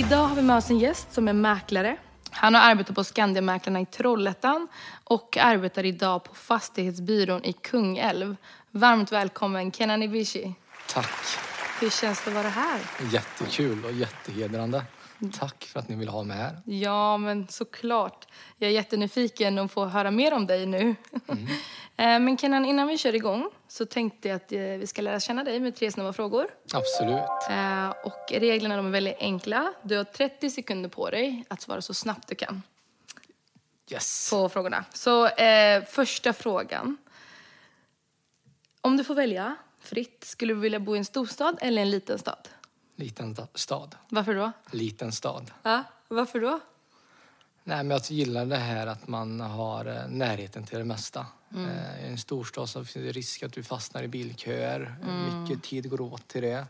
Idag har vi med oss en gäst som är mäklare. Han har arbetat på Skandiamäklarna i Trollhättan och arbetar idag på Fastighetsbyrån i Kungälv. Varmt välkommen Kenan Ibishi. Tack. Hur känns det att vara här? Jättekul och jättehedrande. Tack för att ni vill ha mig här. Ja, men såklart. Jag är jättenyfiken att få höra mer om dig nu. Mm. men Kenan, innan vi kör igång så tänkte jag att eh, vi ska lära känna dig med tre snabba frågor. Absolut. Eh, och reglerna de är väldigt enkla. Du har 30 sekunder på dig att svara så snabbt du kan. Yes. På frågorna. Så eh, första frågan. Om du får välja fritt, skulle du vilja bo i en storstad eller en liten stad? Liten stad. Varför då? Liten stad. Ja, varför då? Nej, men jag gillar det här att man har eh, närheten till det mesta. Mm. I en storstad så finns det risk att du fastnar i bilköer. Mm. Mycket tid går åt till det.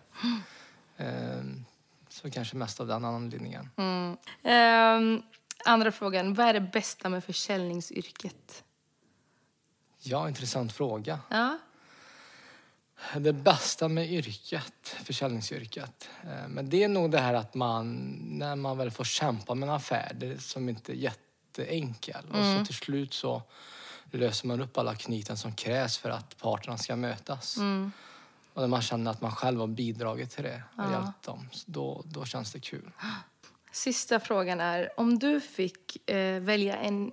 Mm. Så kanske mest av den anledningen. Um, andra frågan. Vad är det bästa med försäljningsyrket? Ja, intressant fråga. Ja. Det bästa med yrket, försäljningsyrket, eh, men det är nog det här att man, när man väl får kämpa med en affär, det som inte är jätteenkel. Mm. Och så mm. till slut så löser man upp alla knyten som krävs för att parterna ska mötas. Mm. Och när man känner att man själv har bidragit till det och ja. hjälpt dem, då, då känns det kul. Sista frågan är, om du fick eh, välja en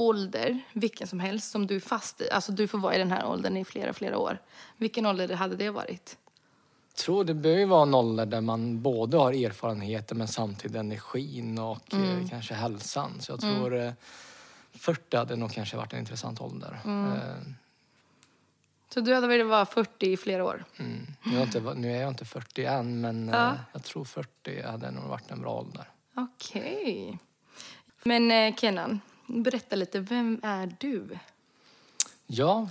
ålder, vilken som helst, som du är fast i, alltså du får vara i den här åldern i flera, flera år. Vilken ålder hade det varit? Jag tror det bör ju vara en ålder där man både har erfarenheter men samtidigt energin och eh, mm. kanske hälsan. Så jag mm. tror mm. 40 hade nog kanske varit en intressant ålder. Mm. Eh. Så du hade velat vara 40 i flera år? Mm. Nu, är inte, nu är jag inte 40 än men ja. eh, jag tror 40 hade nog varit en bra ålder. Okej. Okay. Men eh, Kenan, berätta lite, vem är du? Ja,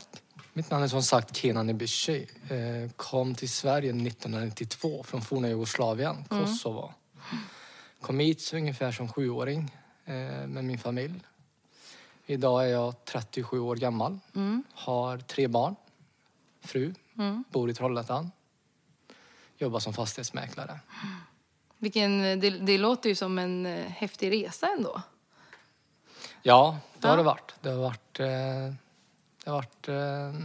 mitt namn är som sagt Kenan Ibishi. Eh, kom till Sverige 1992 från forna Jugoslavien, mm. Kosovo. Kom hit ungefär som sjuåring eh, med min familj. Idag är jag 37 år gammal. Mm. Har tre barn. Fru. Mm. Bor i Trollhättan. Jobbar som fastighetsmäklare. Vilken, det, det låter ju som en eh, häftig resa ändå. Ja, det har det varit. Det har varit... Eh, det har varit... Eh,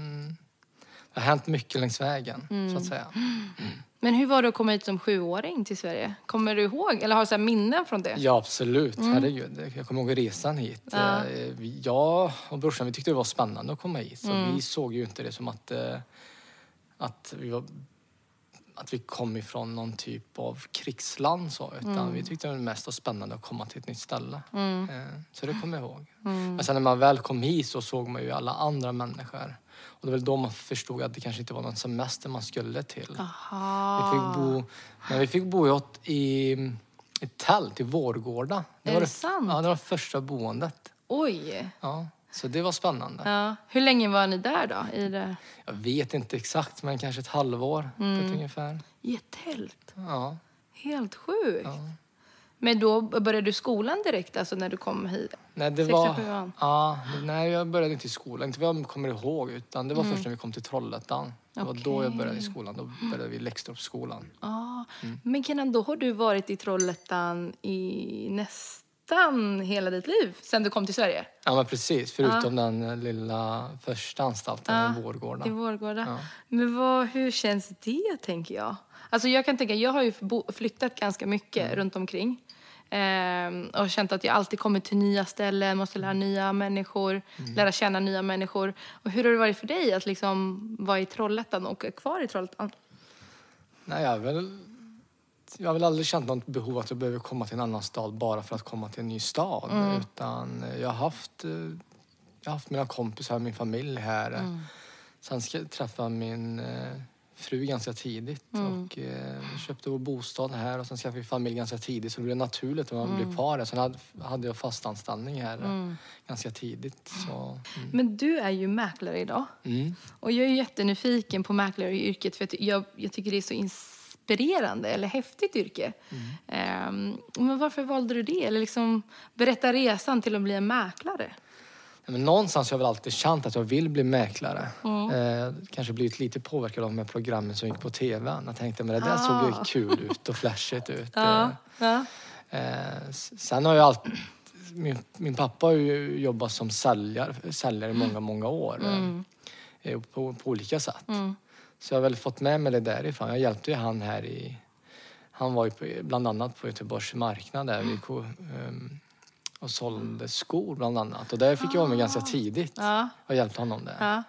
det har hänt mycket längs vägen, mm. så att säga. Mm. Men hur var det att komma hit som sjuåring till Sverige? Kommer du ihåg? Eller har du minnen från det? Ja, absolut. Mm. Herregud. Jag kommer ihåg resan hit. Ja. Eh, jag och brorsan vi tyckte det var spännande att komma hit. Så mm. vi såg ju inte det som att, att vi var att vi kom ifrån någon typ av krigsland så, utan mm. vi tyckte det var mest spännande att komma till ett nytt ställe. Mm. Eh, så det kommer jag ihåg. Mm. Men sen när man väl kom hit så såg man ju alla andra människor. Och det var väl då man förstod att det kanske inte var någon semester man skulle till. Aha. Vi fick bo, men vi fick bo i, i tält i Vårgårda. Det är var det, det sant? Ja, det var första boendet. Oj! Ja. Så det var spännande. Ja. Hur länge var ni där då? I det... Jag vet inte exakt, men kanske ett halvår mm. ungefär. I ett tält? Ja. Helt sjukt. Ja. Men då började du skolan direkt, alltså när du kom hit? Nej, det var... Ja, nej, jag började inte i skolan. Inte vad jag kommer ihåg, utan det var mm. först när vi kom till Trollhättan. Det var då jag började i skolan. Då började vi Läxtorpsskolan. Ah. Mm. Men Kenan, då har du varit i Trollhättan i nästan nästan hela ditt liv sen du kom till Sverige. Ja, men precis. Förutom ja. den lilla första anstalten ja, i Vårgårda. I Vårgårda. Ja. Men vad, hur känns det, tänker jag? Alltså jag kan tänka, jag har ju flyttat ganska mycket mm. runt omkring. Ehm, och känt att jag alltid kommer till nya ställen, måste lära nya människor, mm. lära känna nya människor. Och hur har det varit för dig att liksom vara i Trollhättan och kvar i Trollhättan? Nej, jag väl jag har väl aldrig känt något behov att jag behöver komma till en annan stad bara för att komma till en ny stad. Mm. Utan jag har haft, eh, jag har haft mina kompisar, min familj här. Mm. Sen ska jag träffa min eh, fru ganska tidigt Mm. och eh, köpte vår bostad här och sen skaffade vi familj ganska tidigt så det blev naturligt att man Mm. blev kvar här. Sen hade, hade jag fast anställning här eh, ganska tidigt. Så, mm. Men du är ju mäklare idag. Mm. Och jag är jättenyfiken på mäklaryrket för att jag, jag tycker det är så inspirerande eller häftigt yrke. Ehm, men varför valde du det? Eller liksom berätta resan till att bli en mäklare. Nej, Men någonstans har jag väl alltid känt att jag vill bli mäklare. Eh, kanske blivit lite påverkad av de här programmen som gick på tv. Jag tänkte men det där såg ju Ah. kul ut och flashigt ut. Ja, ja. Eh, sen har jag alltid... Min, min pappa har ju jobbat som säljare, säljare i många, många år. Eh, på, på olika sätt. Så jag har väl fått med mig det därifrån. Jag hjälpte ju han här i... Han var ju på, bland annat på Göteborgs marknad där vi ko, ehm, och sålde skor bland annat. Och där fick jag med ganska tidigt Ja. och hjälpte honom där. Ja.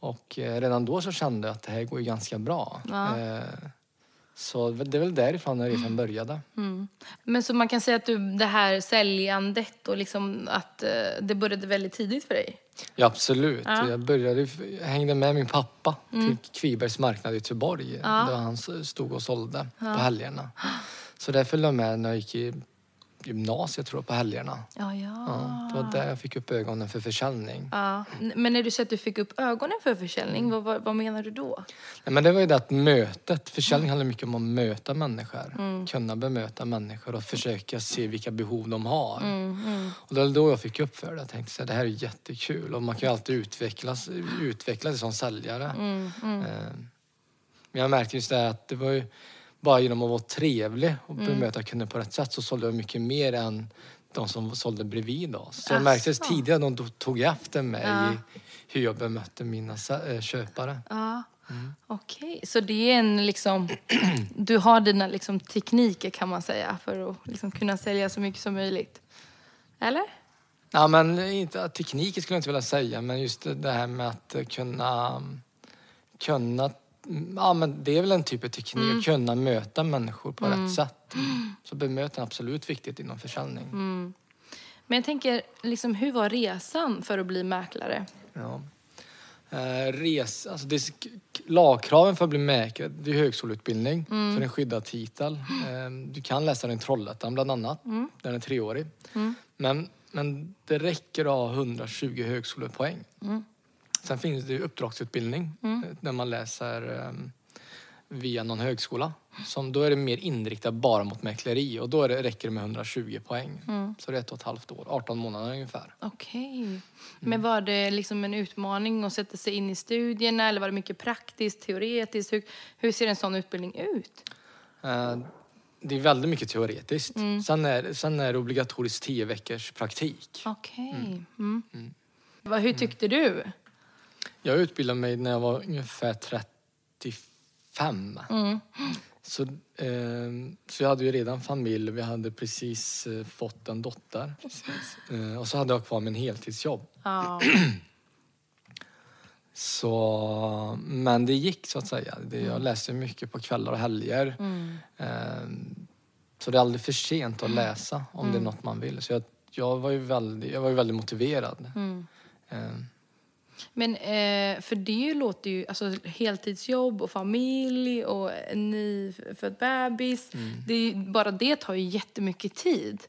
Och eh, redan då så kände jag att det här går ju ganska bra. Ja. Eh, så det är väl därifrån när resan började. Men så man kan säga att du, det här säljandet och liksom att eh, det började väldigt tidigt för dig? Ja, absolut. Ja. Mm. Jag, började, jag hängde med min pappa till Kvibergs marknad i Göteborg Ja. där han stod och sålde på helgerna. Så där följde jag med när jag gick i gymnasiet tror jag, på helgerna. Ja, ja. Ja, det var där jag fick upp ögonen för försäljning. Ja. Men när du säger att du fick upp ögonen för försäljning, vad, vad, vad menar du då? Nej, men det var ju det att mötet, försäljning handlar mycket om att möta människor. Mm. Kunna bemöta människor och försöka se vilka behov de har. Mm, Och det var då jag fick upp för det. Jag tänkte så här, det här är jättekul och man kan ju alltid utvecklas, utvecklas som säljare. Mm, Eh, Men jag märkte just det att det var ju bara genom att vara trevlig och Mm. bemöta kunder på rätt sätt så sålde jag mycket mer än de som sålde bredvid då. Så jag märkte Asså. tidigare att de tog efter mig Ja. i hur jag bemötte mina eh, köpare. Ja, okej. Så det är en liksom... Du har dina liksom tekniker kan man säga för att liksom kunna sälja så mycket som möjligt. Eller? Ja, men inte, tekniken skulle jag inte vilja säga, men just det- det här med att kunna... kunna ja, men det är väl en typ av teknik, Mm. att kunna möta människor på rätt sätt. Så bemötande är absolut viktigt inom försäljning. Mm. Men jag tänker, liksom, hur var resan för att bli mäklare? Ja. Eh, res, alltså det, lagkraven för att bli mäklare, det är högskoleutbildning, så det är en skyddad titel. Eh, du kan läsa den i Trollhättan bland annat, den är treårig. Men, men det räcker att ha 120 högskolepoäng. Sen finns det ju uppdragsutbildning eh, där man läser eh, via någon högskola. Som, då är det mer inriktat bara mot mäkleri och då är det, räcker det med 120 poäng. Så det är ett och ett halvt år, 18 månader ungefär. Okej. Men var det liksom en utmaning att sätta sig in i studierna eller var det mycket praktiskt, teoretiskt? Hur, hur ser en sån utbildning ut? Eh, Det är väldigt mycket teoretiskt. Sen, är, sen är det obligatoriskt 10 veckors praktik. Okej. Mm. Vad, hur tyckte du? Jag utbildade mig när jag var ungefär 35. Så, eh, så jag hade ju redan familj och vi hade precis eh, fått en dotter. Eh, och så hade jag kvar min heltidsjobb. Ja. Så, men det gick så att säga. Det, jag läste mycket på kvällar och helger. Eh, så det är aldrig för sent att läsa om det är något man vill. Så jag, jag, var, ju väldigt, jag var ju väldigt motiverad. Eh, Men eh, för det låter ju, alltså heltidsjobb och familj och nyfödd bebis. Det är, bara det tar ju jättemycket tid.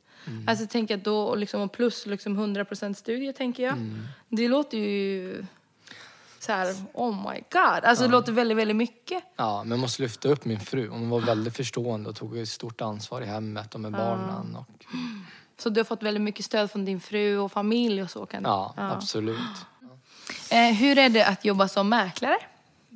Alltså jag tänker att då, och liksom, och plus liksom 100% studier tänker jag. Det låter ju så här, oh my god. Alltså det låter väldigt, väldigt mycket. Ja, men jag måste lyfta upp min fru. Hon var väldigt förstående och tog ett stort ansvar i hemmet och med barnen. Och, Så du har fått väldigt mycket stöd från din fru och familj och så kan ja, absolut. Eh, hur är det att jobba som mäklare?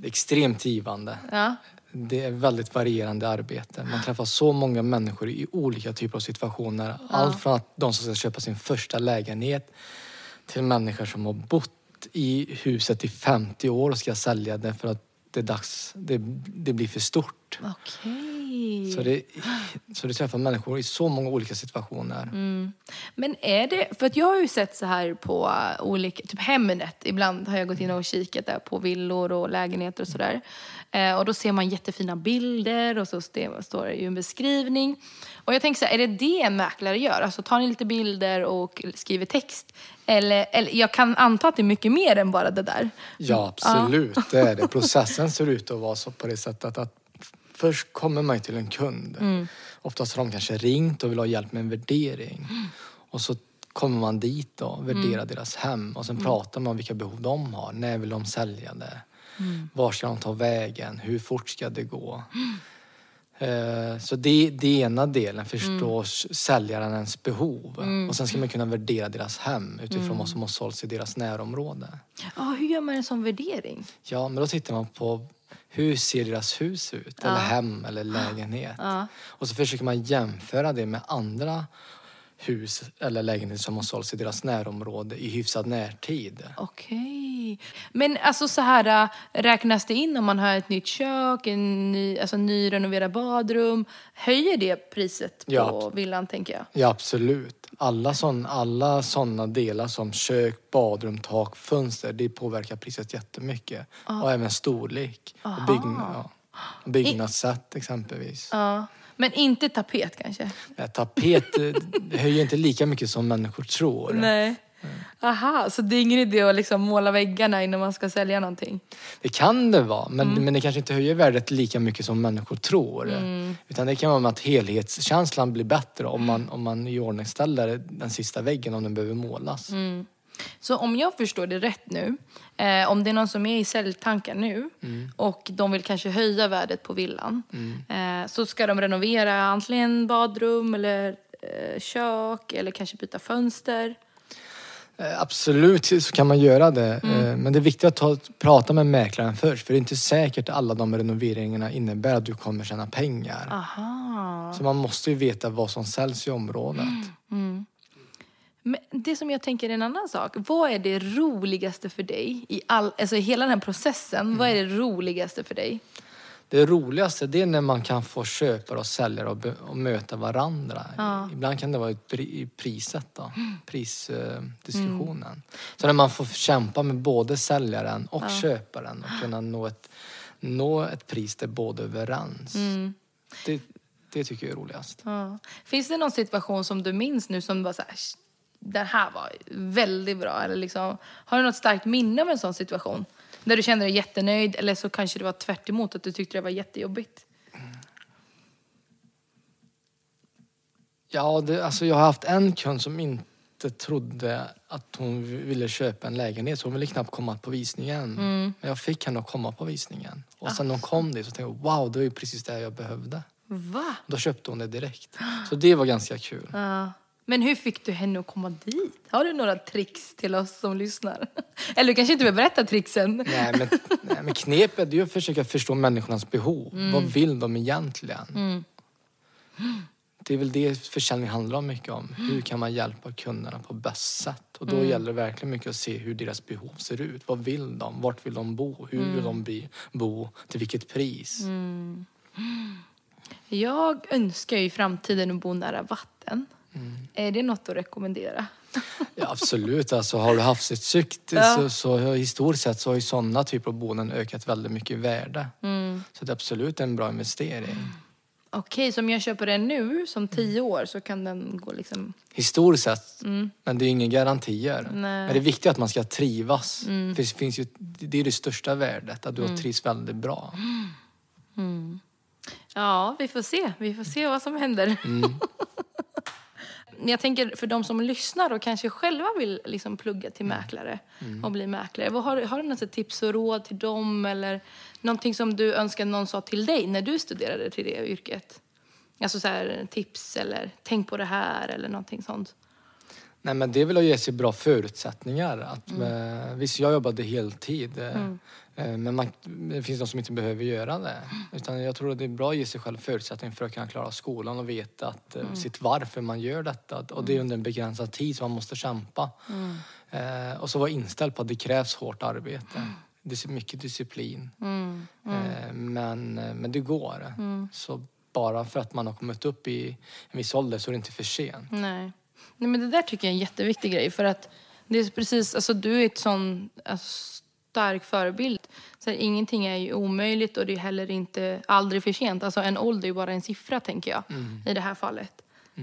Extremt givande. Ja. Det är väldigt varierande arbete. Man träffar så många människor i olika typer av situationer. Allt från att de som ska köpa sin första lägenhet till människor som har bott i huset i 50 år och ska sälja det för att det är dags, det, det blir för stort. Så, det, så du träffar människor i så många olika situationer. Mm. Men är det, för att jag har ju sett så här på olika, typ Hemnet, ibland har jag gått in och kikat där på villor och lägenheter och sådär. Eh, och då ser man jättefina bilder och så står det ju en beskrivning. Och jag tänker så här, är det det en mäklare gör? Alltså tar ni lite bilder och skriver text? Eller, eller jag kan anta att det är mycket mer än bara det där. Ja, absolut. Ja. Det är det. Processen ser ut att vara så på det sättet att först kommer man till en kund. Mm. Oftast har de kanske ringt och vill ha hjälp med en värdering. Mm. Och så kommer man dit och värderar mm. deras hem och sen mm. pratar man om vilka behov de har. När vill de sälja det? Mm. Var ska de ta vägen? Hur fort ska det gå? Eh, så det, är ena delen, förstå mm. säljarens behov. Mm. Och sen ska man kunna värdera deras hem utifrån mm. vad som har sålts i deras närområde. Ja, hur gör man en sån värdering? Ja, men då tittar man på hur ser deras hus ut? Eller hem eller lägenhet. Och så försöker man jämföra det med andra hus eller lägenheter som har sålts i deras närområde i hyfsad närtid. Okej. Men alltså så här, äh, räknas det in om man har ett nytt kök, en ny, alltså nyrenoverat badrum? Höjer det priset på ja. villan tänker jag? Ja, absolut. Alla sådana alla såna delar som kök, badrum, tak, fönster, det påverkar priset jättemycket. Ah. Och även storlek. Och byggnad, ja. byggnadssätt exempelvis. Ja. Men inte tapet kanske? Ja, tapet eh, höjer inte lika mycket som människor tror. Nej. Aha, så det är ingen idé att liksom måla väggarna innan man ska sälja någonting? Det kan det vara, men, mm. men det kanske inte höjer värdet lika mycket som människor tror. Mm. Utan det kan vara med att helhetskänslan blir bättre om man, om man iordningställer den sista väggen om den behöver målas. Mm. Så om jag förstår det rätt nu, eh, om det är någon som är i säljtankar nu mm. och de vill kanske höja värdet på villan mm. eh, så ska de renovera antingen badrum eller eh, kök eller kanske byta fönster. Eh, absolut så kan man göra det. Mm. Eh, men det är viktigt att ta, prata med mäklaren först. För det är inte säkert att alla de renoveringarna innebär att du kommer tjäna pengar. Aha. Så man måste ju veta vad som säljs i området. Mm. mm. Men det som jag tänker är en annan sak. Vad är det roligaste för dig i all, alltså hela den här processen? Mm. Vad är det roligaste för dig? Det roligaste det är när man kan få köpare och säljare och, och möta varandra. Ja. Ibland kan det vara i priset då, mm. prisdiskussionen. Mm. Så när man får kämpa med både säljaren och ja. köparen och kunna nå ett, nå ett pris där båda är överens. Mm. Det, det tycker jag är roligast. Ja. Finns det någon situation som du minns nu som var så här, den här var väldigt bra? Eller liksom, har du något starkt minne av en sån situation? Där du kände dig jättenöjd eller så kanske det var tvärt emot, att du tyckte det var jättejobbigt? Ja, det, alltså jag har haft en kund som inte trodde att hon ville köpa en lägenhet. Så hon ville knappt komma på visningen. Mm. Men jag fick henne att komma på visningen. Och sen när hon kom dit så tänkte jag, wow, det var ju precis det jag behövde. Va? Då köpte hon det direkt. Så det var ganska kul. Ja. Men hur fick du henne att komma dit? Har du några tricks till oss som lyssnar? Eller du kanske inte vill berätta tricksen? Nej, men, nej, men knepet är att försöka förstå människornas behov. Mm. Vad vill de egentligen? Mm. Det är väl det försäljning handlar om mycket om. Hur kan man hjälpa kunderna på bäst sätt? Och då mm. gäller det verkligen mycket att se hur deras behov ser ut. Vad vill de? Vart vill de bo? Hur vill mm. de bo? Till vilket pris? Mm. Jag önskar ju i framtiden att bo nära vatten. Mm. Är det något att rekommendera? Ja, absolut. Alltså, har du havsutsikt ja. så, så historiskt sett så har ju sådana typer av boenden ökat väldigt mycket i värde. Mm. Så det är absolut en bra investering. Mm. Okej, så om jag köper den nu som tio år så kan den gå liksom... Historiskt sett. Mm. Men det är inga garantier. Nej. Men det är viktigt att man ska trivas. Mm. För det, finns ju, det är det största värdet, att du mm. trivs väldigt bra. Mm. Ja, vi får se. Vi får se vad som händer. Mm. jag tänker för de som lyssnar och kanske själva vill liksom plugga till mäklare mm. och bli mäklare. Vad har, har du något tips och råd till dem eller någonting som du önskar någon sa till dig när du studerade till det yrket? Alltså så här, tips eller tänk på det här eller någonting sånt. Nej men det är väl att ge sig bra förutsättningar. Att, mm. Eh, visst, jag jobbade heltid. Eh, mm. Eh, men man, det finns de som inte behöver göra det. Utan jag tror att det är bra att ge sig själv förutsättningar för att kunna klara skolan och veta att, mm. sitt varför man gör detta. Och det är under en begränsad tid så man måste kämpa. Mm. Eh, och så vara inställd på att det krävs hårt arbete. Det är mycket disciplin. Mm. Eh, men, men det går. Så bara för att man har kommit upp i en viss ålder så är det inte för sent. Nej. Nej, men det där tycker jag är en jätteviktig grej. För att det är precis, alltså du är ett sån alltså, stark förebild. Så ingenting är ju omöjligt och det är heller inte aldrig för sent. Alltså en ålder är bara en siffra tänker jag Mm. i det här fallet.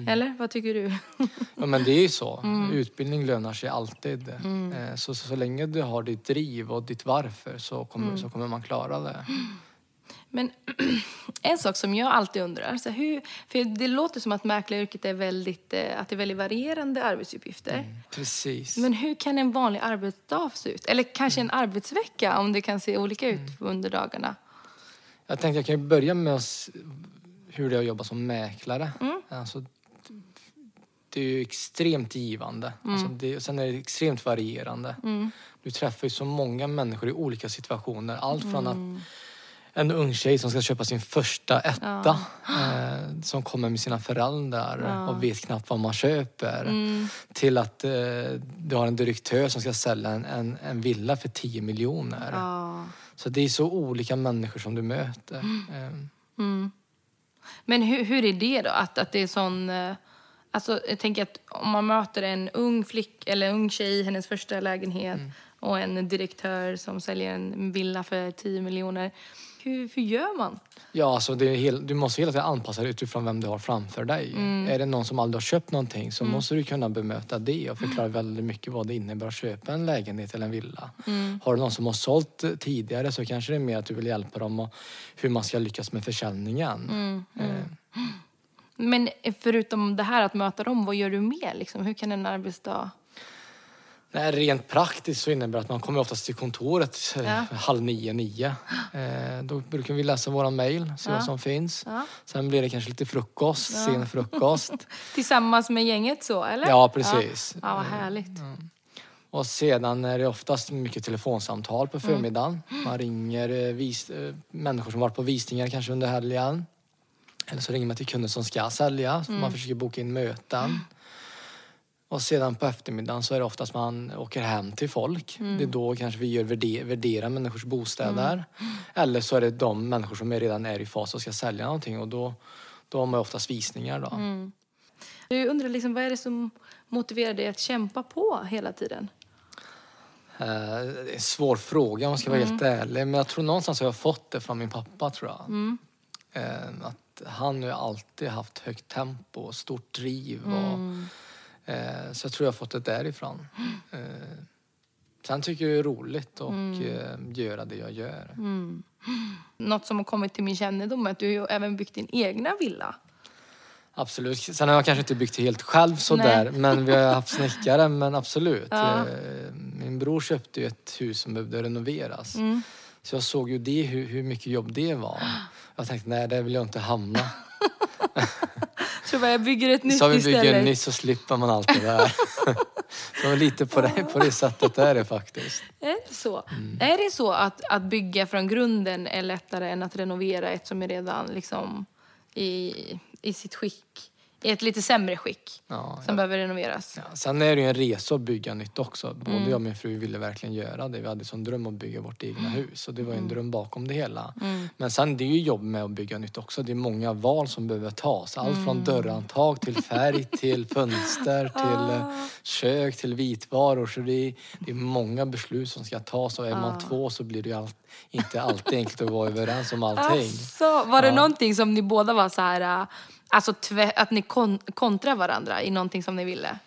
Eller vad tycker du? Ja men det är ju så. Mm. Utbildning lönar sig alltid. Eh, Så, så, så länge du har ditt driv och ditt varför så kommer, Mm. så kommer man klara det. Men en sak som jag alltid undrar, så här, hur, för det låter som att mäklaryrket är väldigt, eh, att det är väldigt varierande arbetsuppgifter. Precis. Men hur kan en vanlig arbetsdag se ut? Eller kanske en arbetsvecka om det kan se olika ut under dagarna? Jag tänkte jag kan börja med hur det är att jobba som mäklare. Mm. Alltså, det är ju extremt givande. Alltså det, sen är det extremt varierande. Du träffar ju så många människor i olika situationer. Allt från att en ung tjej som ska köpa sin första etta eh, som kommer med sina föräldrar och vet knappt vad man köper. Till att eh, du har en direktör som ska sälja en, en, en villa för 10 miljoner. Så det är så olika människor som du möter. Eh, Men hur, hur är det då? Att, att det är sån... eh, Alltså, jag tänker att om man möter en ung flick eller ung tjej i hennes första lägenhet och en direktör som säljer en villa för 10 miljoner. Hur, hur gör man? Ja, alltså det är hel, du måste hela tiden anpassa dig utifrån vem du har framför dig. Är det någon som aldrig har köpt någonting så måste du kunna bemöta det och förklara väldigt mycket vad det innebär att köpa en lägenhet eller en villa. Har du någon som har sålt tidigare så kanske det är mer att du vill hjälpa dem och hur man ska lyckas med försäljningen. Eh, Men förutom det här att möta dem, vad gör du mer? Liksom? Hur kan en arbetsdag... Nej, rent praktiskt så innebär det att man kommer oftast till kontoret eh, Ja. halv nio, nio. Eh, då brukar vi läsa våra mejl, se Ja. vad som finns. Ja. Sen blir det kanske lite frukost, sen frukost. Tillsammans med gänget så, eller? Ja, precis. Ja, vad härligt. Och sedan är det oftast mycket telefonsamtal på förmiddagen. Man ringer eh, vis, eh, människor som varit på visningar kanske under helgen. Eller så ringer man till kunder som ska sälja, så man försöker boka in möten. Och sedan på eftermiddagen så är det oftast man åker hem till folk. Det är då kanske vi gör värder, värderar människors bostäder. Eller så är det de människor som redan är i fas och ska sälja någonting och då, då har man oftast visningar då. Jag undrar liksom, vad är det som motiverar dig att kämpa på hela tiden? Eh, det är en svår fråga om jag ska vara helt ärlig. Men jag tror någonstans har jag fått det från min pappa tror jag. Eh, att han har alltid haft högt tempo och stort driv. Och, eh, så jag tror jag har fått det därifrån. Eh, sen tycker jag det är roligt att eh, göra det jag gör. Något som har kommit till min kännedom är att du har ju även byggt din egna villa. Absolut. Sen har jag kanske inte byggt helt själv sådär. Men vi har haft snickare. Men absolut. Ja. Eh, Min bror köpte ju ett hus som behövde renoveras. Så jag såg ju det, hur, hur mycket jobb det var. Jag tänkte, nej där vill jag inte hamna. Så bara, jag bygger ett nytt Så vi bygger istället. en ny så slipper man allt det där. så lite på det, på det sättet är det faktiskt. Är det så? Mm. Är det så att, att bygga från grunden är lättare än att renovera ett som är redan liksom i, i sitt skick, i ett lite sämre skick, Ja, som behöver renoveras? Ja, sen är det ju en resa att bygga nytt också. Både Mm. jag och min fru ville verkligen göra det. Vi hade som dröm att bygga vårt egna hus och det var ju en Mm. dröm bakom det hela. Men sen det är ju jobb med att bygga nytt också. Det är många val som behöver tas. Allt Mm. från dörrhandtag till färg till fönster till eh, Ah. kök till vitvaror. Så det är, det är många beslut som ska tas och är Ah. man två så blir det ju allt, inte alltid enkelt att vara överens om allting. Alltså, var det någonting som ni båda var så här, äh, alltså att ni kon- kontrar varandra i någonting som ni ville?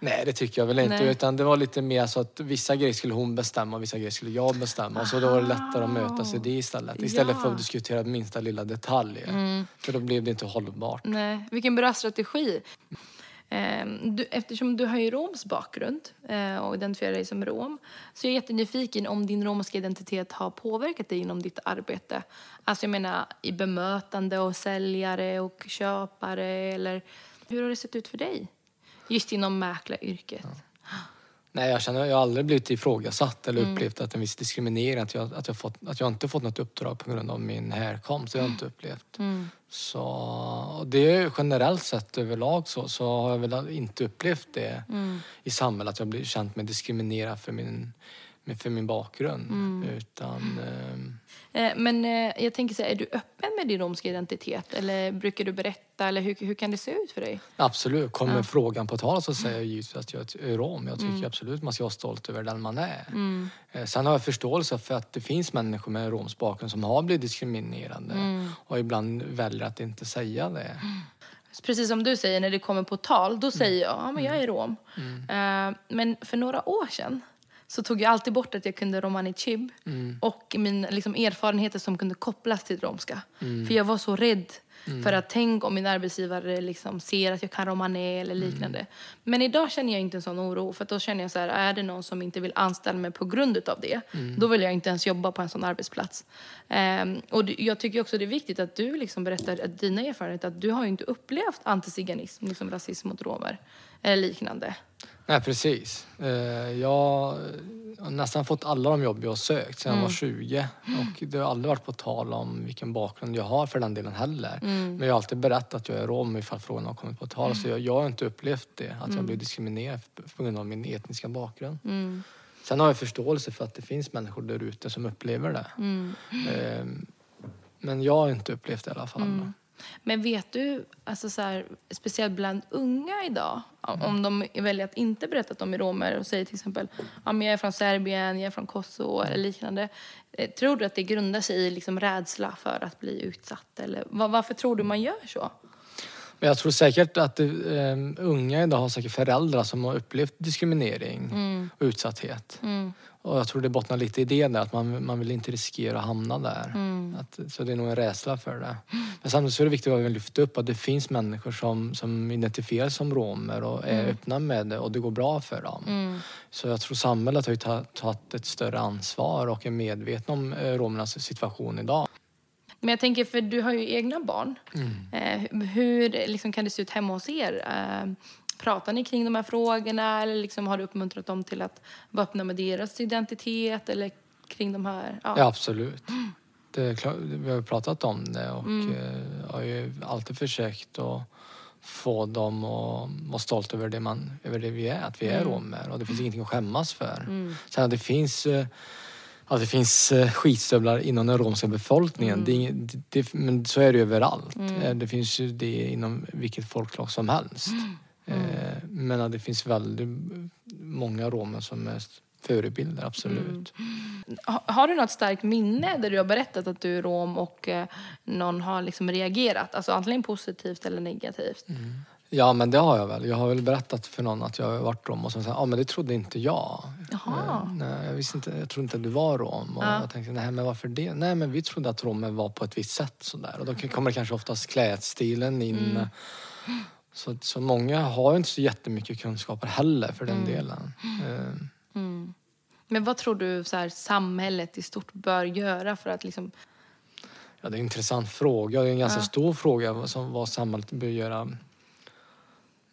Nej, det tycker jag väl inte. Nej. Utan det var lite mer så att vissa grejer skulle hon bestämma och vissa grejer skulle jag bestämma. Så då var det lättare att mötas i det istället. Istället för Ja. att diskutera minsta lilla detalj. För då blev det inte hållbart. Nej, vilken bra strategi. Ehm, du, eftersom du har ju roms bakgrund eh, och identifierar dig som rom så är jag jättenyfiken om din romska identitet har påverkat dig inom ditt arbete. Alltså jag menar i bemötande och säljare och köpare eller hur har det sett ut för dig? Just inom mäklaryrket. Nej, jag känner jag har aldrig blivit ifrågasatt eller Mm. upplevt att en viss diskriminering, att jag, att, jag fått, att jag inte fått något uppdrag på grund av min härkomst. Det har jag inte upplevt. Mm. Så det är generellt sett överlag så, så har jag väl inte upplevt det Mm. i samhället, att jag blir känt mig diskriminerad för min, för min bakgrund. Mm. Utan... Eh, men eh, jag tänker så här, är du öppen med din romska identitet? Eller brukar du berätta? Eller hur, hur kan det se ut för dig? Absolut. Kommer ja. frågan på tal så säger jag givetvis att jag är rom. Jag tycker mm. absolut man ska vara stolt över den man är. Mm. Sen har jag förståelse för att det finns människor med romsk bakgrund som har blivit diskriminerade mm. och ibland väljer att inte säga det. Mm. Precis som du säger, när det kommer på tal, då säger jag ja, men jag är rom. Mm. Uh, men för några år sedan så tog jag alltid bort att jag kunde romani chib mm. och mina liksom, erfarenheter som kunde kopplas till romska. Mm. För jag var så rädd mm. för att tänk om min arbetsgivare liksom ser att jag kan romani eller mm. liknande. Men idag känner jag inte en sån oro för då känner jag så här, är det någon som inte vill anställa mig på grund av det, mm. då vill jag inte ens jobba på en sån arbetsplats. Um, och jag tycker också det är viktigt att du liksom berättar att dina erfarenheter, att du har ju inte upplevt antiziganism, liksom rasism mot romer eller liknande. Nej, precis. Eh, jag har nästan fått alla de jobb jag har sökt sedan mm. jag var 20. Och det har aldrig varit på tal om vilken bakgrund jag har för den delen heller. Mm. Men jag har alltid berättat att jag är rom ifall frågan har kommit på tal. Mm. Så jag, jag, har inte upplevt det, att jag mm. blir diskriminerad på grund av min etniska bakgrund. Mm. Sen har jag förståelse för att det finns människor där ute som upplever det. Mm. Ehm, men jag har inte upplevt det i alla fall. Men vet du, alltså så här, speciellt bland unga idag, mm. om de väljer att inte berätta att de är romer och säger till exempel ja, men jag är från Serbien, jag är från Kosovo eller liknande. Eh, tror du att det grundar sig i liksom rädsla för att bli utsatt? Eller varför tror du man gör så? jag tror säkert att um, unga idag har säkert föräldrar som har upplevt diskriminering mm. och utsatthet. Mm. Och jag tror det bottnar lite i det där, att man, man vill inte riskera att hamna där. Mm. Att, så det är nog en rädsla för det. Men samtidigt är det viktigt att lyfta upp att det finns människor som, som identifierar sig som romer och är mm. öppna med det och det går bra för dem. Mm. Så jag tror samhället har ju tagit ett större ansvar och är medvetna om eh, romernas situation idag. Men jag tänker, för du har ju egna barn. Mm. Eh, hur liksom, kan det se ut hemma hos er? Pratar ni kring de här frågorna eller liksom har du uppmuntrat dem till att vara öppna med deras identitet eller kring de här? Ja, ja absolut. Det klart, vi har pratat om det och mm. eh, har ju alltid försökt att få dem att vara stolta över det, man, över det vi är, att vi är mm. romer och det finns ingenting att skämmas för. Mm. Sen att det finns eh, att det finns eh, skitstövlar inom den romska befolkningen. Mm. Det, det, men så är det överallt. Mm. Det finns ju det inom vilket folkslag som helst. Mm. Mm. Men att det finns väldigt många romer som är förebilder, absolut. Mm. Har du något starkt minne där du har berättat att du är rom och eh, någon har liksom reagerat? Alltså antingen positivt eller negativt? Mm. Ja, men det har jag väl. Jag har väl berättat för någon att jag har varit rom och så sa ja men det trodde inte jag. Jaha. Eh, nej, jag visste inte, jag trodde inte att du var rom. Och ja. jag tänkte, nej men varför det? Nej men vi trodde att romer var på ett visst sätt sådär. Och då kommer kanske oftast klädstilen in. Mm. Så, så många har inte så jättemycket kunskaper heller för den mm. delen. Mm. mm. Men vad tror du så här, samhället i stort bör göra för att liksom... Ja, det är en intressant fråga. Det är en ganska ja. stor fråga som vad samhället bör göra.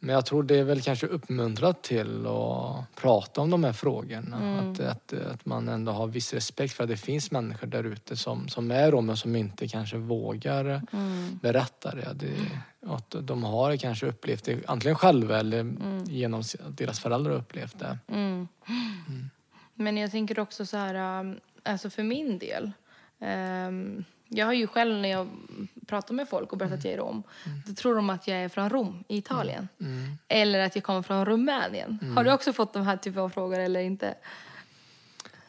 Men jag tror det är väl kanske uppmuntrat till att prata om de här frågorna. Mm. Att, att, att man ändå har viss respekt för att det finns människor där ute som, som är romer som inte kanske vågar mm. berätta det. det att de har kanske upplevt det antingen själva eller mm. genom att deras föräldrar har upplevt det. Mm. Mm. Men jag tänker också så här, um, alltså för min del. Um, jag har ju själv när jag pratar med folk och berättar mm. att jag är rom, mm. då tror de att jag är från Rom i Italien. Mm. mm. Eller att jag kommer från Rumänien. Har du också fått de här typen av frågor eller inte?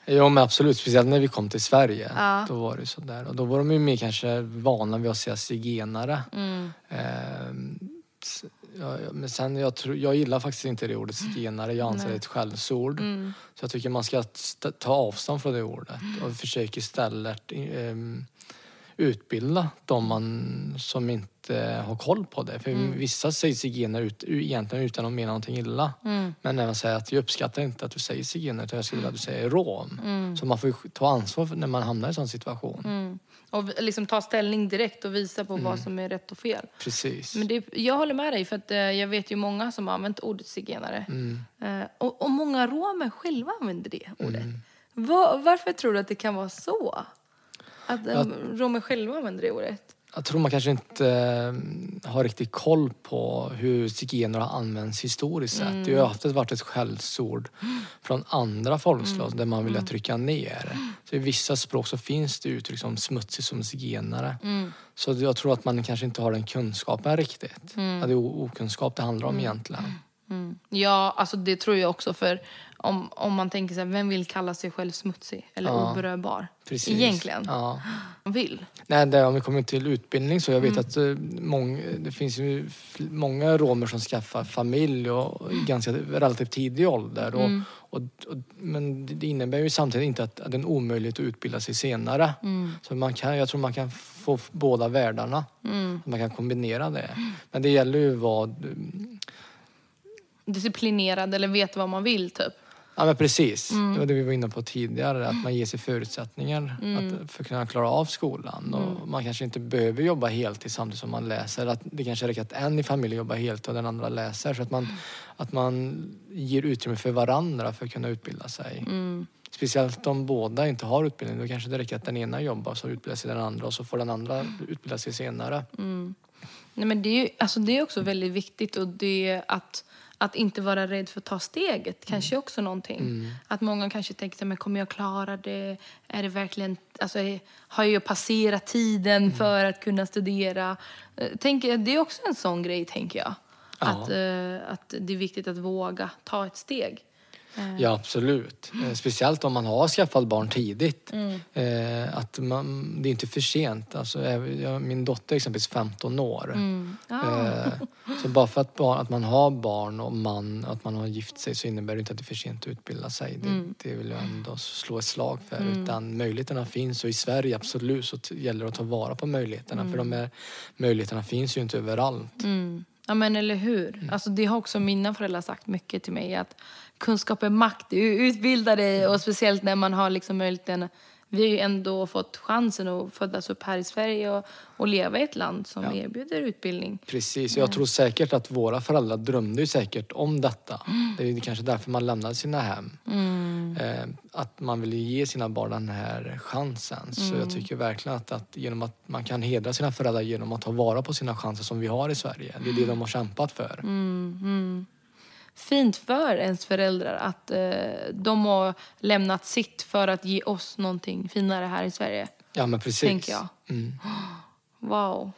Ja men absolut, speciellt när vi kom till Sverige. Ja. Då var det sådär. Och då var de ju mer kanske vana vid att säga zigenare. Mm. Ehm, ja, men sen jag, tror, jag gillar faktiskt inte det ordet zigenare. Jag anser det är ett skällsord. Mm. Så jag tycker man ska ta avstånd från det ordet och försöka istället um, utbilda de man som inte har koll på det. För mm. vissa säger zigenare ut, egentligen utan att mena någonting illa. Mm. Men när man säger att jag uppskattar inte att du säger zigenare utan jag skulle vilja att du säger rom. Mm. Så man får ta ansvar när man hamnar i en sån situation. Mm. Och liksom ta ställning direkt och visa på vad mm. som är rätt och fel. Precis. Men det, jag håller med dig för att eh, jag vet ju många som har använt ordet zigenare. Mm. Eh, och, och, många romer själva använder det ordet. Var, varför tror du att det kan vara så? Att um, romer själva använder det ordet? jag tror man kanske inte eh, har riktigt koll på hur zigener har använts historiskt sett. Det har ju ofta varit ett skällsord från andra folkslag där man vill trycka ner. Så I vissa språk så finns det uttryck som smutsig som zigenare. Så jag tror att man kanske inte har den kunskapen riktigt. Att det är okunskap det handlar om egentligen. Ja, alltså det tror jag också. För om, om man tänker så här, vem vill kalla sig själv smutsig eller Ja. oberörbar? Precis. Egentligen. Ja. Man vill. Nej, det, om vi kommer till utbildning så jag Mm. vet att eh, mång, det finns ju många romer som skaffar familj och i ganska relativt tidig ålder. Och, Mm. och, och, men det- innebär ju samtidigt inte att, att det är en omöjlighet att utbilda sig senare. Mm. Så man kan, jag tror man kan få båda världarna. Mm. Man kan kombinera det. Men det gäller ju vad... Disciplinerad eller vet vad man vill typ. Ja men precis. Mm. Det var det vi var inne på tidigare. Att man ger sig förutsättningar Mm. att, för att kunna klara av skolan. Och man kanske inte behöver jobba heltid samtidigt som man läser. Att det kanske räcker att en i familjen jobbar heltid och den andra läser. Så att man, att man ger utrymme för varandra för att kunna utbilda sig. Mm. Speciellt om båda inte har utbildning. Då kanske det räcker att den ena jobbar så utbildar sig den andra och så får den andra utbilda sig senare. Nej, men det, är ju, alltså det är också väldigt viktigt och det är att, att inte vara rädd för att ta steget kanske också någonting. Att många kanske tänker men kommer jag klara det? Är det verkligen, alltså, har jag passerat tiden för att kunna studera? Eh, Tänker, det är också en sån grej tänker jag. Ja. Att, eh, att det är viktigt att våga ta ett steg. Ja, absolut. Eh, Speciellt om man har skaffat barn tidigt. Mm. Eh, att man, det är inte för sent. Alltså, min dotter är exempelvis 15 år. Mm. Ah. Så bara för att, att man har barn och man, att man har gift sig så innebär det inte att det är för sent att utbilda sig. Det, Mm. det vill jag ändå slå ett slag för. Utan möjligheterna finns och i Sverige absolut så gäller det att ta vara på möjligheterna. För de här möjligheterna finns ju inte överallt. Mm. Ja men eller hur. Alltså, det har också mina föräldrar sagt mycket till mig. Att kunskap är makt. Du utbildar dig och speciellt när man har liksom möjligheten. Vi har ju ändå fått chansen att födas upp här i Sverige och, och leva i ett land som Ja. erbjuder utbildning. Precis, jag tror säkert att våra föräldrar drömde ju säkert om detta. Mm. Det är kanske därför man lämnade sina hem. Eh, att man vill ge sina barn den här chansen. Så Mm. jag tycker verkligen att, att genom att man kan hedra sina föräldrar genom att ta vara på sina chanser som vi har i Sverige. Det är det de har kämpat för. Fint för ens föräldrar att eh, de har lämnat sitt för att ge oss någonting finare här i Sverige. Ja men precis. Tänker jag. Mm. Wow.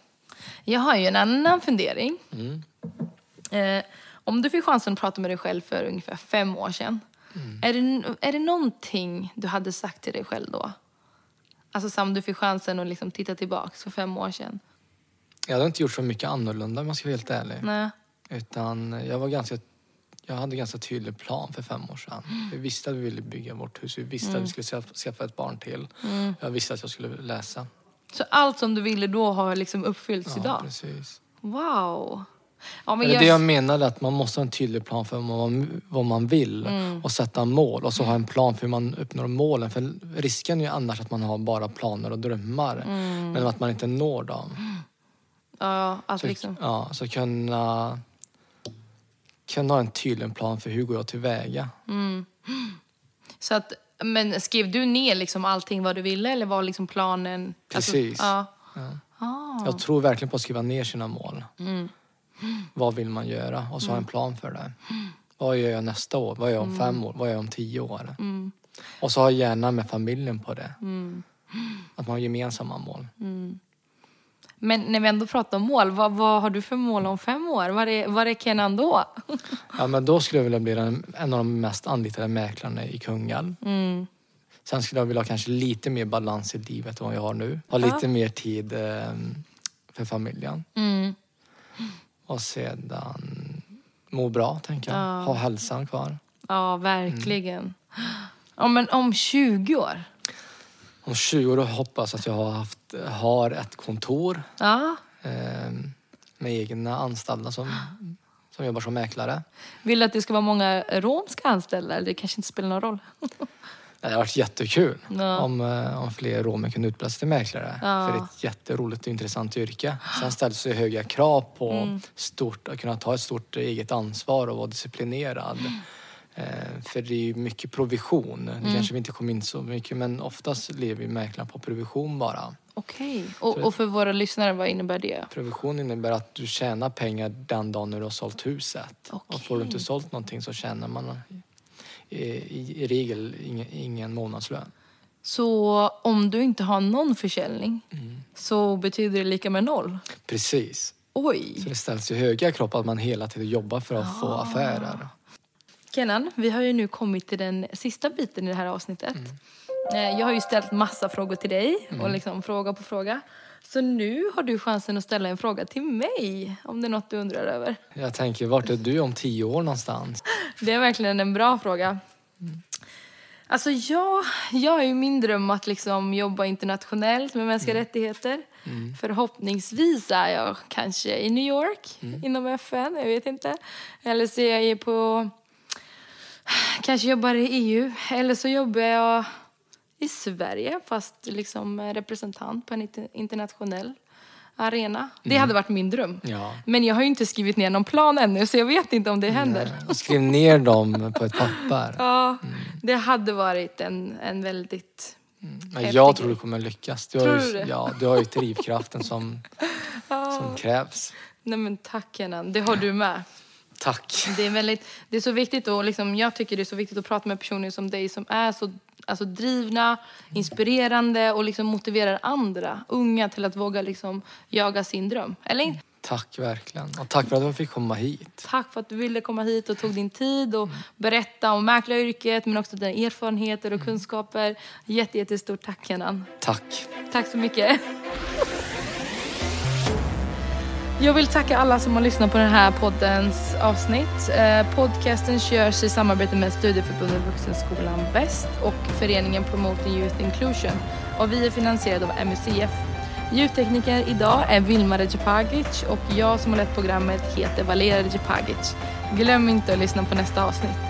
Jag har ju en annan fundering. Mm. Eh, om du fick chansen att prata med dig själv för ungefär fem år sedan. Mm. Är, det, är det någonting du hade sagt till dig själv då? Alltså Sam, du fick chansen att liksom titta tillbaka för fem år sedan. Jag hade inte gjort så mycket annorlunda om jag ska vara helt ärlig. Nej. Utan jag var ganska jag hade en ganska tydlig plan för fem år sedan. Vi visste att vi ville bygga vårt hus. Vi visste att vi skulle skaffa- ett barn till. Jag visste att jag skulle läsa. Så allt som du ville då har liksom uppfyllts Ja, idag? precis. Wow. Ja, men Det är jag, det jag menade, att man måste ha en tydlig plan för vad man, vill Mm. och sätta mål och så ha en plan för hur man uppnår målen. För risken är ju annars att man har bara planer och drömmar Mm. men att man inte når dem. ja, alltså Så, liksom. ja, så kunna, kunna ha en tydlig plan för hur går jag tillväga. Så att, men skrev du ner liksom allting vad du ville eller var liksom planen? Precis. Alltså, ja. Ja. Ah. Jag tror verkligen på att skriva ner sina mål. Mm. Vad vill man göra? Och så ha en plan för det. Vad gör jag nästa år? Vad gör jag om Mm. fem år? Vad gör jag om tio år? Och så ha gärna med familjen på det. Mm. Att man har gemensamma mål. Men när vi ändå pratar om mål, vad, vad har du för mål om fem år? Var är, var är Kenan då? Ja, men då skulle jag vilja bli den, en av de mest anlitade mäklarna i Kungälv. Mm. Sen skulle jag vilja ha kanske lite mer balans i livet än vad jag har nu. Ha lite mer tid eh, för familjen. Mm. Och sedan må bra, tänker jag. Ja. Ha hälsan kvar. Ja, verkligen. Ja, men om 20 år? Om 20 år hoppas jag att jag har, haft, har ett kontor Ja. eh, med egna anställda som, som jobbar som mäklare. Vill du att det ska vara många romska anställda? Eller det kanske inte spelar någon roll? Det hade varit jättekul Ja. om, eh, om fler romer kunde utbilda sig till mäklare. Ja. För det är ett jätteroligt och intressant yrke. Sen ställs det höga krav på Mm. stort, att kunna ta ett stort eget ansvar och vara disciplinerad. Eh, för det är ju mycket provision. Mm. Det kanske vi inte kommer in så mycket men oftast lever ju mäklaren på provision bara. Okej. Och, och för våra lyssnare, vad innebär det? Provision innebär att du tjänar pengar den dagen när du har sålt huset. Okej. Och får du inte sålt någonting så tjänar man i, i, i regel ingen, ingen månadslön. Så om du inte har någon försäljning Mm. så betyder det lika med noll? Precis. Oj! Så det ställs ju höga krav på att man hela tiden jobbar för att få Ah. affärer. Kenan, vi har ju nu kommit till den sista biten i det här avsnittet. Mm. Eh, Jag har ju ställt massa frågor till dig och liksom fråga på fråga. Så nu har du chansen att ställa en fråga till mig om det är något du undrar över. Jag tänker, vart är du om tio år någonstans? Det är verkligen en bra fråga. Alltså jag, jag är ju min dröm att liksom jobba internationellt med mänskliga rättigheter. Förhoppningsvis är jag kanske i New York inom FN, jag vet inte. Eller så är jag på, kanske jobbar i EU. Eller så jobbar jag i Sverige fast liksom representant på en inter- internationell arena. Det hade varit min dröm. Ja. Men jag har ju inte skrivit ner någon plan ännu så jag vet inte om det händer. Och skriv ner dem på ett papper. Ja, det hade varit en, en väldigt... Men häftig jag tror du kommer lyckas. Du har, ju, du ja, du har ju drivkraften som, som krävs. Nej men tack Kenan, det har du med. Tack. Det är, väldigt, det är så viktigt och liksom, jag tycker det är så viktigt att prata med personer som dig som är så alltså, drivna, inspirerande och liksom motiverar andra unga till att våga liksom, jaga sin dröm. Eller Tack verkligen. Och tack för att jag fick komma hit. Tack för att du ville komma hit och tog din tid och berätta om mäklaryrket men också dina erfarenheter och kunskaper. Jätte, jättestort tack Kenan. Tack. Tack så mycket. Jag vill tacka alla som har lyssnat på den här poddens avsnitt. Eh, podcasten körs i samarbete med Studieförbundet Vuxenskolan Väst och föreningen Promoting Youth Inclusion. Och vi är finansierade av MUCF. Ljudtekniker idag är Vilma Recepagic och jag som har lett programmet heter Valera Recepagic. Glöm inte att lyssna på nästa avsnitt.